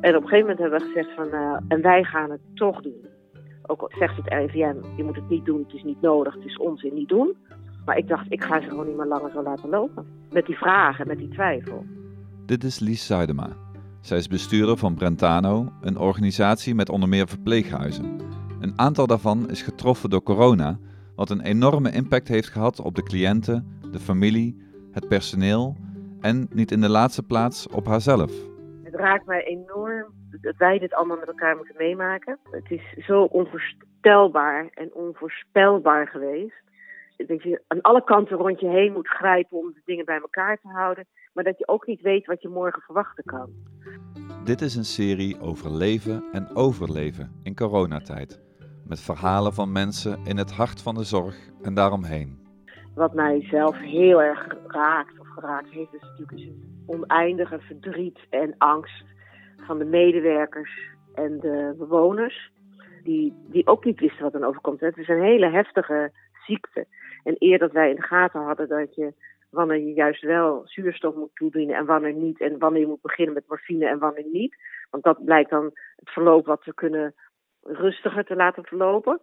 En op een gegeven moment hebben we gezegd van, uh, en wij gaan het toch doen. Ook al zegt het RIVM, je moet het niet doen, het is niet nodig, het is onzin, niet doen. Maar ik dacht, ik ga ze gewoon niet meer langer zo laten lopen. Met die vragen, met die twijfel. Dit is Lies Zuidema. Zij is bestuurder van Brentano, een organisatie met onder meer verpleeghuizen. Een aantal daarvan is getroffen door corona, wat een enorme impact heeft gehad op de cliënten, de familie, het personeel en niet in de laatste plaats op haarzelf. Het raakt mij enorm dat wij dit allemaal met elkaar moeten meemaken. Het is zo onvoorstelbaar en onvoorspelbaar geweest. Dat je aan alle kanten rond je heen moet grijpen om de dingen bij elkaar te houden. Maar dat je ook niet weet wat je morgen verwachten kan. Dit is een serie over leven en overleven in coronatijd. Met verhalen van mensen in het hart van de zorg en daaromheen. Wat mij zelf heel erg raakt of geraakt heeft, is natuurlijk een oneindige verdriet en angst van de medewerkers en de bewoners. Die, die ook niet wisten wat er overkomt. Het is een hele heftige ziekte. En eer dat wij in de gaten hadden dat je wanneer je juist wel zuurstof moet toedienen en wanneer niet. En wanneer je moet beginnen met morfine en wanneer niet. Want dat blijkt dan het verloop wat we kunnen rustiger te laten verlopen.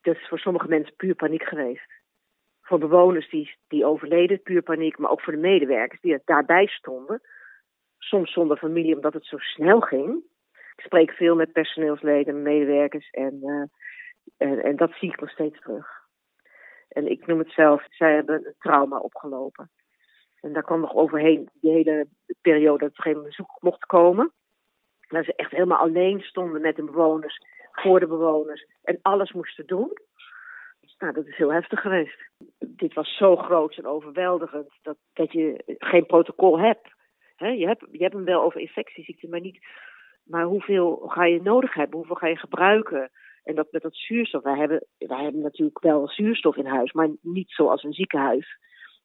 Dat is voor sommige mensen puur paniek geweest. Voor bewoners die, die overleden, puur paniek. Maar ook voor de medewerkers die daarbij stonden. Soms zonder familie, omdat het zo snel ging. Ik spreek veel met personeelsleden, medewerkers. En, uh, en, en dat zie ik nog steeds terug. En ik noem het zelf, zij hebben een trauma opgelopen. En daar kwam nog overheen die hele periode dat er geen bezoek mocht komen. Dat ze echt helemaal alleen stonden met de bewoners, voor de bewoners. En alles moesten doen. Nou, dat is heel heftig geweest. Dit was zo groot en overweldigend dat, dat je geen protocol hebt. je, hebt je hebt hem wel over infectieziekten, maar niet. Maar hoeveel ga je nodig hebben? Hoeveel ga je gebruiken? En dat met dat zuurstof, wij hebben, wij hebben natuurlijk wel zuurstof in huis, maar niet zoals een ziekenhuis.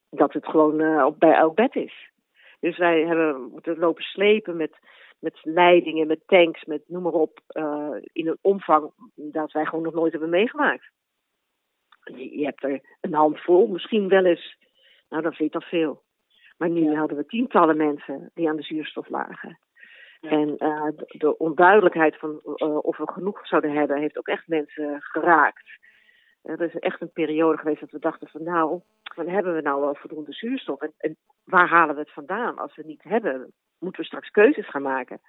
Dat het gewoon uh, bij elk bed is. Dus wij hebben moeten lopen slepen met, met leidingen, met tanks, met noem maar op, uh, in een omvang dat wij gewoon nog nooit hebben meegemaakt. Je, hebt er een handvol, misschien wel eens, nou dan vind je dat veel. Maar nu hadden we tientallen mensen die aan de zuurstof lagen. En uh, de, onduidelijkheid van uh, of we genoeg zouden hebben, heeft ook echt mensen geraakt. Er is echt een periode geweest dat we dachten van nou, dan hebben we nou wel voldoende zuurstof? En, en, waar halen we het vandaan? Als we het niet hebben, moeten we straks keuzes gaan maken.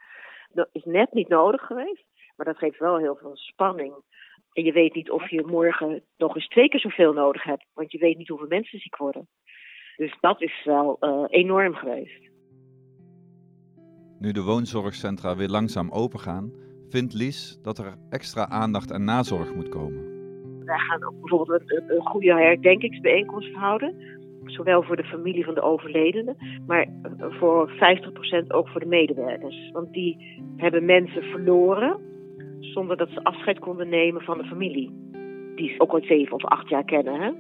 Dat is net niet nodig geweest, maar dat geeft wel heel veel spanning. En je weet niet of je morgen nog eens twee keer zoveel nodig hebt, want je weet niet hoeveel mensen ziek worden. Dus dat is wel enorm geweest. Nu de woonzorgcentra weer langzaam opengaan, vindt Lies dat er extra aandacht en nazorg moet komen. Wij gaan ook bijvoorbeeld een, een goede herdenkingsbijeenkomst houden. Zowel voor de familie van de overledene, maar voor 50% ook voor de medewerkers. Want die hebben mensen verloren zonder dat ze afscheid konden nemen van de familie. Die ze ook al zeven of acht jaar kennen. Hè?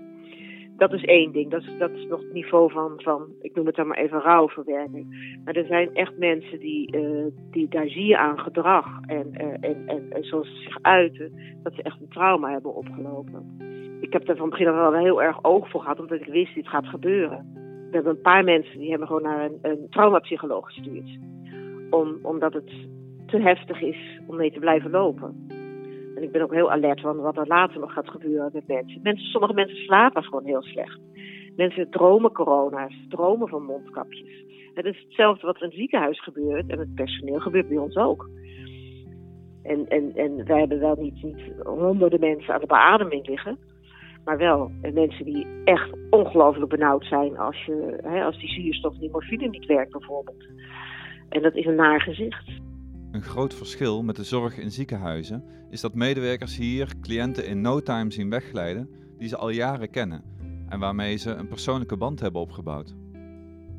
dat is één ding. Dat is, dat is nog het niveau van, van, ik noem het dan maar even rouwverwerking. Maar er zijn echt mensen die, uh, die daar zie je aan gedrag en, uh, en, en, en zoals ze zich uiten, dat ze echt een trauma hebben opgelopen. Ik heb daar van begin af wel heel erg oog voor gehad, omdat ik wist dit gaat gebeuren. We hebben een paar mensen die hebben gewoon naar een, een traumapsycholoog gestuurd. Om, omdat het te heftig is om mee te blijven lopen. En ik ben ook heel alert van wat er later nog gaat gebeuren met mensen. mensen sommige mensen slapen gewoon heel slecht. Mensen dromen corona's, dromen van mondkapjes. Het is hetzelfde wat in het ziekenhuis gebeurt en het personeel gebeurt bij ons ook. En, en, en wij hebben wel niet, honderden mensen aan de beademing liggen. Maar wel mensen die echt ongelooflijk benauwd zijn als, je, hè, als die zuurstof, die morfine niet werkt bijvoorbeeld. En dat is een naar gezicht. Een groot verschil met de zorg in ziekenhuizen is dat medewerkers hier cliënten in no time zien wegglijden die ze al jaren kennen en waarmee ze een persoonlijke band hebben opgebouwd.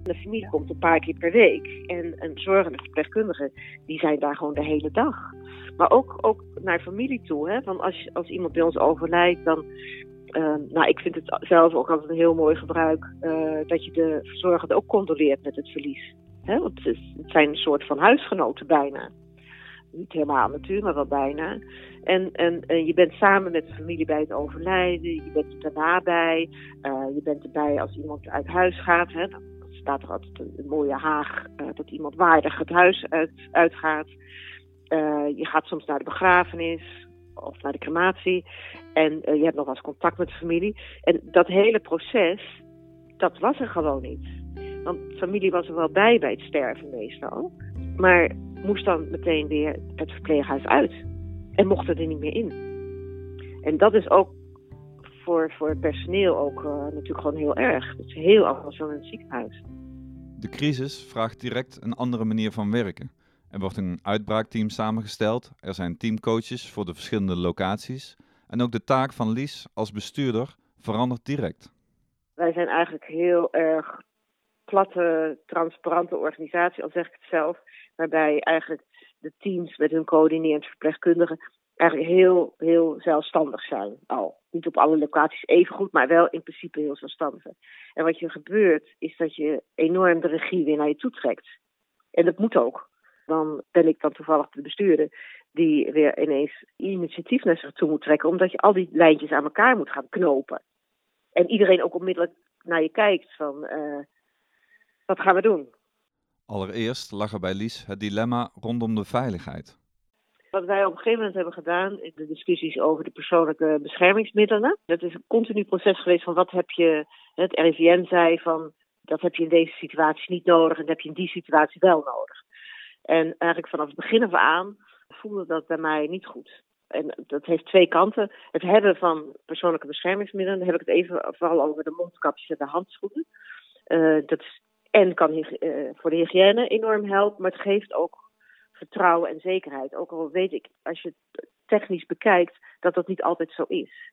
De familie komt een paar keer per week en een zorgende verpleegkundige die zijn daar gewoon de hele dag. Maar ook, ook naar familie toe. Hè? Want als, als iemand bij ons overlijdt, dan. Uh, nou, ik vind het zelf ook altijd een heel mooi gebruik uh, dat je de verzorgende ook condoleert met het verlies. Hè? Want het zijn een soort van huisgenoten bijna niet helemaal natuurlijk, maar wel bijna. En, en, en, je bent samen met de familie bij het overlijden, je bent er daarna bij, uh, je bent erbij als iemand uit huis gaat. Hè. Dan staat er altijd een, mooie haag uh, dat iemand waardig het huis uit, uitgaat. Uh, je gaat soms naar de begrafenis of naar de crematie en je hebt nog wel eens contact met de familie. En dat hele proces, dat was er gewoon niet. Want familie was er wel bij bij het sterven meestal. Maar moest dan meteen weer het verpleeghuis uit. En mocht er niet meer in. En dat is ook voor, voor het personeel ook uh, natuurlijk gewoon heel erg. Het is heel anders dan in het ziekenhuis. De crisis vraagt direct een andere manier van werken. Er wordt een uitbraakteam samengesteld. Er zijn teamcoaches voor de verschillende locaties. En ook de taak van Lies als bestuurder verandert direct. Wij zijn eigenlijk heel erg platte, transparante organisatie, al zeg ik het zelf, waarbij eigenlijk de teams met hun coördinerend verpleegkundigen eigenlijk heel, heel zelfstandig zijn al. Niet op alle locaties even goed, maar wel in principe heel zelfstandig. En wat er gebeurt, is dat je enorm de regie weer naar je toe trekt. En dat moet ook. Dan ben ik dan toevallig de bestuurder die weer ineens initiatief naar zich toe moet trekken, omdat je al die lijntjes aan elkaar moet gaan knopen. En iedereen ook onmiddellijk naar je kijkt van, uh, wat gaan we doen? Allereerst lag er bij Lies het dilemma rondom de veiligheid. Wat wij op een gegeven moment hebben gedaan in de discussies over de persoonlijke beschermingsmiddelen. Dat is een continu proces geweest van wat heb je, het RIVM zei van dat heb je in deze situatie niet nodig en dat heb je in die situatie wel nodig. En eigenlijk vanaf het begin af aan voelde dat bij mij niet goed. En dat heeft twee kanten. Het hebben van persoonlijke beschermingsmiddelen, dan heb ik het even vooral over de mondkapjes en de handschoenen. Uh, dat is en kan uh, voor de hygiëne enorm helpen, maar het geeft ook vertrouwen en zekerheid. Ook al weet ik, als je het technisch bekijkt, dat dat niet altijd zo is.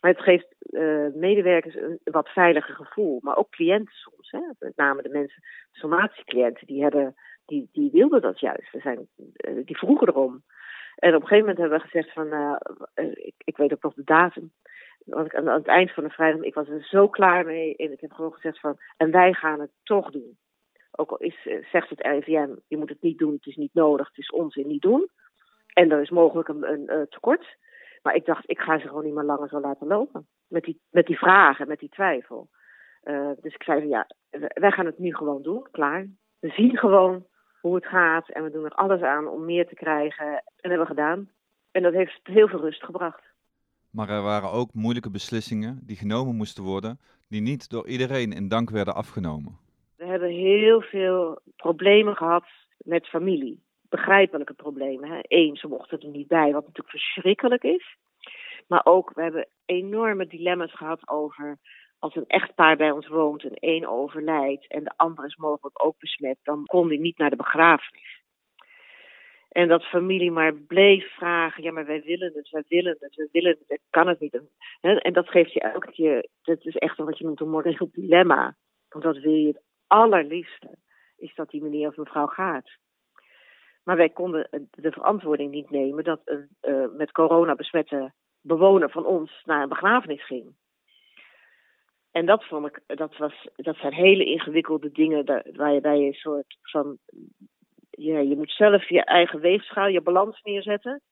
Maar het geeft uh, medewerkers een wat veiliger gevoel. Maar ook cliënten soms. Hè? Met name de mensen, somatiecliënten, die, hebben, die, die wilden dat juist. Zijn, uh, die vroegen erom. En op een gegeven moment hebben we gezegd van, ik, ik, weet ook nog de datum aan, het eind van de vrijdag, ik was er zo klaar mee. En ik heb gewoon gezegd van, en wij gaan het toch doen. Ook al is, eh, zegt het RIVM, je moet het niet doen, het is niet nodig, het is onzin, niet doen. En er is mogelijk een, een, een tekort. Maar ik dacht, ik ga ze gewoon niet meer langer zo laten lopen. Met die, met die vragen, met die twijfel. Uh, dus ik zei van ja, wij gaan het nu gewoon doen, klaar. We zien gewoon hoe het gaat en we doen er alles aan om meer te krijgen. En dat hebben we gedaan. En dat heeft heel veel rust gebracht. Maar er waren ook moeilijke beslissingen die genomen moesten worden, die niet door iedereen in dank werden afgenomen. We hebben heel veel problemen gehad met familie. Begrijpelijke problemen. Hè. Eén, ze mochten er niet bij, wat natuurlijk verschrikkelijk is. Maar ook, we hebben enorme dilemma's gehad over als een echtpaar bij ons woont en één overlijdt en de ander is mogelijk ook besmet, dan kon die niet naar de begrafenis. En dat familie maar bleef vragen, ja, maar wij willen het, wij willen het, wij willen het, ik kan het niet. En dat geeft je elke keer, dat is echt wat je noemt een moreel dilemma. Want wat wil je het allerliefste, is dat die meneer of mevrouw gaat. Maar wij konden de verantwoording niet nemen dat een uh, met corona besmette bewoner van ons naar een begrafenis ging. En dat vond ik, dat, was, dat zijn hele ingewikkelde dingen waar je een soort van ja, je moet zelf je eigen weegschaal, je balans neerzetten.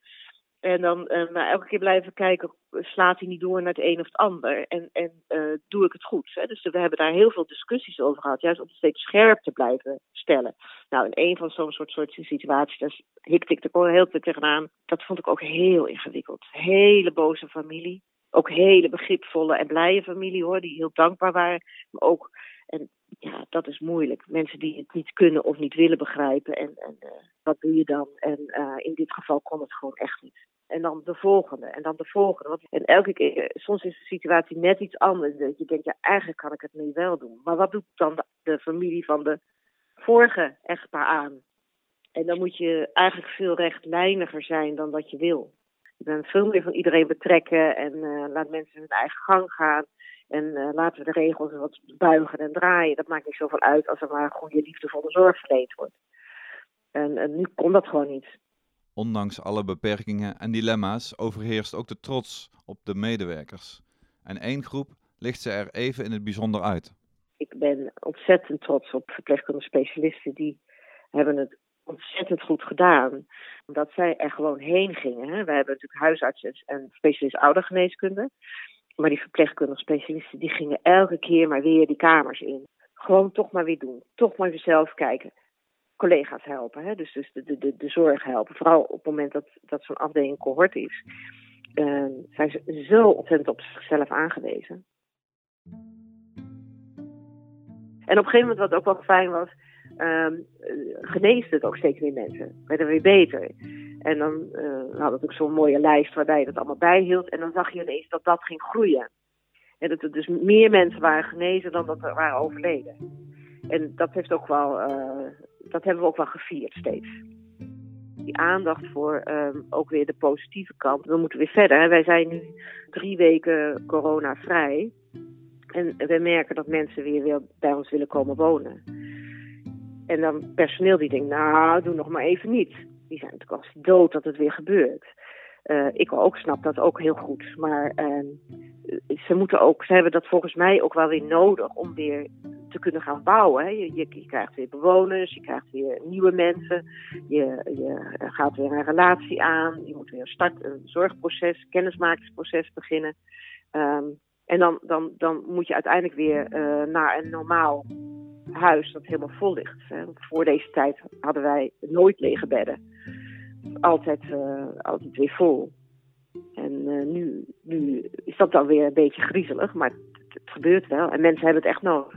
En dan uh, maar elke keer blijven kijken, slaat hij niet door naar het een of het ander? En, en uh, doe ik het goed? Hè? Dus we hebben daar heel veel discussies over gehad, juist om steeds scherp te blijven stellen. Nou, in een van zo'n soort, soort situaties, daar hikte ik er heel veel tegenaan. Dat vond ik ook heel ingewikkeld. Hele boze familie. Ook hele begripvolle en blije familie hoor, die heel dankbaar waren. Maar ook, en ja, dat is moeilijk. Mensen die het niet kunnen of niet willen begrijpen. En, en uh, wat doe je dan? En uh, in dit geval kon het gewoon echt niet. En dan de volgende, en dan de volgende. Want, en elke keer, eh, soms is de situatie net iets anders. Dat je denkt, ja, eigenlijk kan ik het nu wel doen. Maar wat doet dan de, familie van de vorige echtpaar aan? En dan moet je eigenlijk veel rechtlijniger zijn dan dat je wil. Je bent veel meer van iedereen betrekken en uh, laat mensen hun eigen gang gaan. En uh, laten we de regels wat buigen en draaien. Dat maakt niet zoveel uit als er maar goede liefdevolle zorg verleend wordt. En, en nu kon dat gewoon niet. Ondanks alle beperkingen en dilemma's overheerst ook de trots op de medewerkers. En één groep ligt ze er even in het bijzonder uit. Ik ben ontzettend trots op verpleegkundige specialisten. Die hebben het ontzettend goed gedaan. Omdat zij er gewoon heen gingen. Hè. Wij hebben natuurlijk huisartsen en specialist oudergeneeskunde. Maar die verpleegkundige specialisten die gingen elke keer maar weer die kamers in. Gewoon toch maar weer doen. Toch maar weer zelf kijken. Collega's helpen, hè? dus, dus de, de, de, de zorg helpen. Vooral op het moment dat, dat zo'n afdeling cohort is. Uh, zijn ze zo ontzettend op zichzelf aangewezen. En op een gegeven moment, wat ook wel fijn was, um, geneesde het ook steeds meer mensen. Werden weer beter. En dan uh, we hadden ook zo'n mooie lijst waarbij je dat allemaal bijhield. En dan zag je ineens dat dat ging groeien. En dat er dus meer mensen waren genezen dan dat er waren overleden. En dat heeft ook wel, uh, dat hebben we ook wel gevierd steeds. Die aandacht voor um, ook weer de positieve kant. We moeten weer verder. Hè. Wij zijn nu drie weken corona-vrij. En we merken dat mensen weer, weer bij ons willen komen wonen. En dan personeel die denkt, nou, doe nog maar even niet. Die zijn natuurlijk als dood dat het weer gebeurt. Uh, ik ook snap dat ook heel goed. Maar uh, ze moeten ook, ze hebben dat volgens mij ook wel weer nodig om weer te kunnen gaan bouwen. Hè. Je, je, krijgt weer bewoners, je krijgt weer nieuwe mensen, je, je gaat weer een relatie aan, je moet weer een start, een zorgproces, kennismakingsproces beginnen. Um, en dan, dan, dan moet je uiteindelijk weer uh, naar een normaal huis dat helemaal vol ligt. Hè. Voor deze tijd hadden wij nooit lege bedden. Altijd, uh, altijd weer vol. En uh, nu, nu is dat dan weer een beetje griezelig, maar het, het, gebeurt wel. En mensen hebben het echt nodig.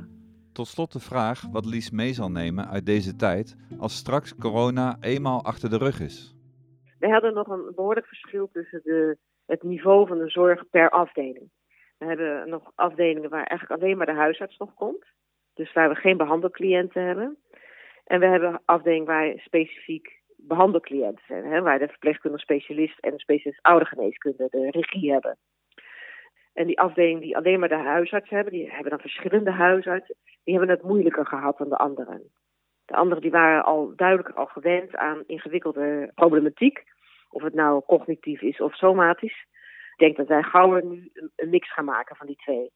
Tot slot de vraag wat Lies mee zal nemen uit deze tijd als straks corona eenmaal achter de rug is. We hadden nog een behoorlijk verschil tussen de, het niveau van de zorg per afdeling. We hebben nog afdelingen waar eigenlijk alleen maar de huisarts nog komt. Dus waar we geen behandelcliënten hebben. En we hebben afdelingen waar specifiek behandelcliënten zijn. Hè, waar de verpleegkundige specialist en de specialist oudergeneeskunde de regie hebben. En die afdelingen die alleen maar de huisarts hebben, die hebben dan verschillende huisartsen, die hebben het moeilijker gehad dan de anderen. De anderen die waren al duidelijk al gewend aan ingewikkelde problematiek. Of het nou cognitief is of somatisch. Ik denk dat wij gauw nu een mix gaan maken van die twee.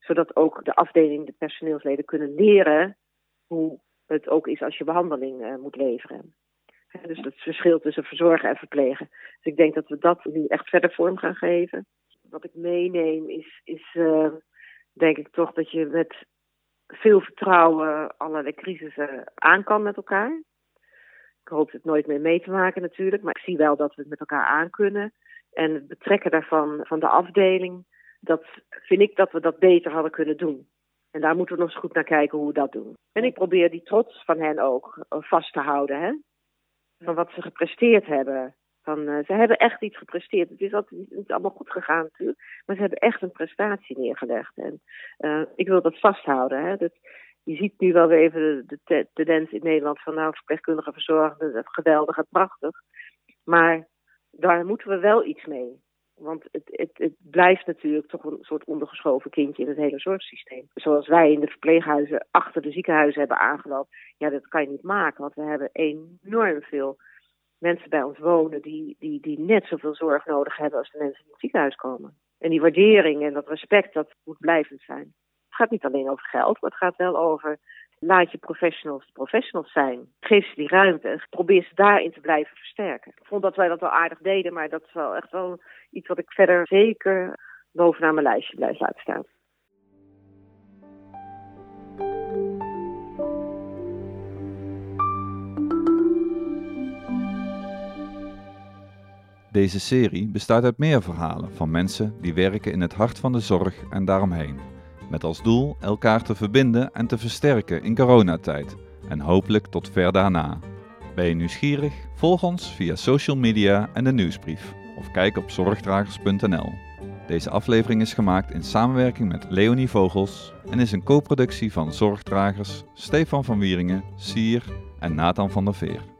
Zodat ook de afdeling, de personeelsleden kunnen leren hoe het ook is als je behandeling uh, moet leveren. Dus het verschil tussen verzorgen en verplegen. Dus ik denk dat we dat nu echt verder vorm gaan geven. Wat ik meeneem is, is uh, denk ik toch dat je met veel vertrouwen allerlei crisissen aan kan met elkaar. Ik hoop het nooit meer mee te maken natuurlijk, maar ik zie wel dat we het met elkaar aan kunnen. En het betrekken daarvan van de afdeling, dat vind ik dat we dat beter hadden kunnen doen. En daar moeten we nog eens goed naar kijken hoe we dat doen. En ik probeer die trots van hen ook eh, vast te houden. Hè? Van wat ze gepresteerd hebben. Van, uh, ze hebben echt iets gepresteerd. Het is altijd niet allemaal goed gegaan natuurlijk. Maar ze hebben echt een prestatie neergelegd. En uh, ik wil dat vasthouden. Hè? Dat, je ziet nu wel weer even de, de tendens in Nederland van nou, verpleegkundige verzorgenden, geweldig en prachtig. Maar daar moeten we wel iets mee. Want het, het, het blijft natuurlijk toch een soort ondergeschoven kindje in het hele zorgsysteem. Zoals wij in de verpleeghuizen achter de ziekenhuizen hebben aangelopen. Ja, dat kan je niet maken, want we hebben enorm veel mensen bij ons wonen die, die, die net zoveel zorg nodig hebben als de mensen die in het ziekenhuis komen. En die waardering en dat respect, dat moet blijvend zijn. Het gaat niet alleen over geld, maar het gaat wel over laat je professionals professionals zijn. Geef ze die ruimte en probeer ze daarin te blijven versterken. Ik vond dat wij dat wel aardig deden, maar dat is wel echt wel iets wat ik verder zeker bovenaan mijn lijstje blijf laten staan. Deze serie bestaat uit meer verhalen van mensen die werken in het hart van de zorg en daaromheen. Met als doel elkaar te verbinden en te versterken in coronatijd en hopelijk tot ver daarna. Ben je nieuwsgierig? Volg ons via social media en de nieuwsbrief of kijk op zorgdragers.nl. Deze aflevering is gemaakt in samenwerking met Leonie Vogels en is een co-productie van Zorgdragers, Stefan van Wieringen, Sier en Nathan van der Veer.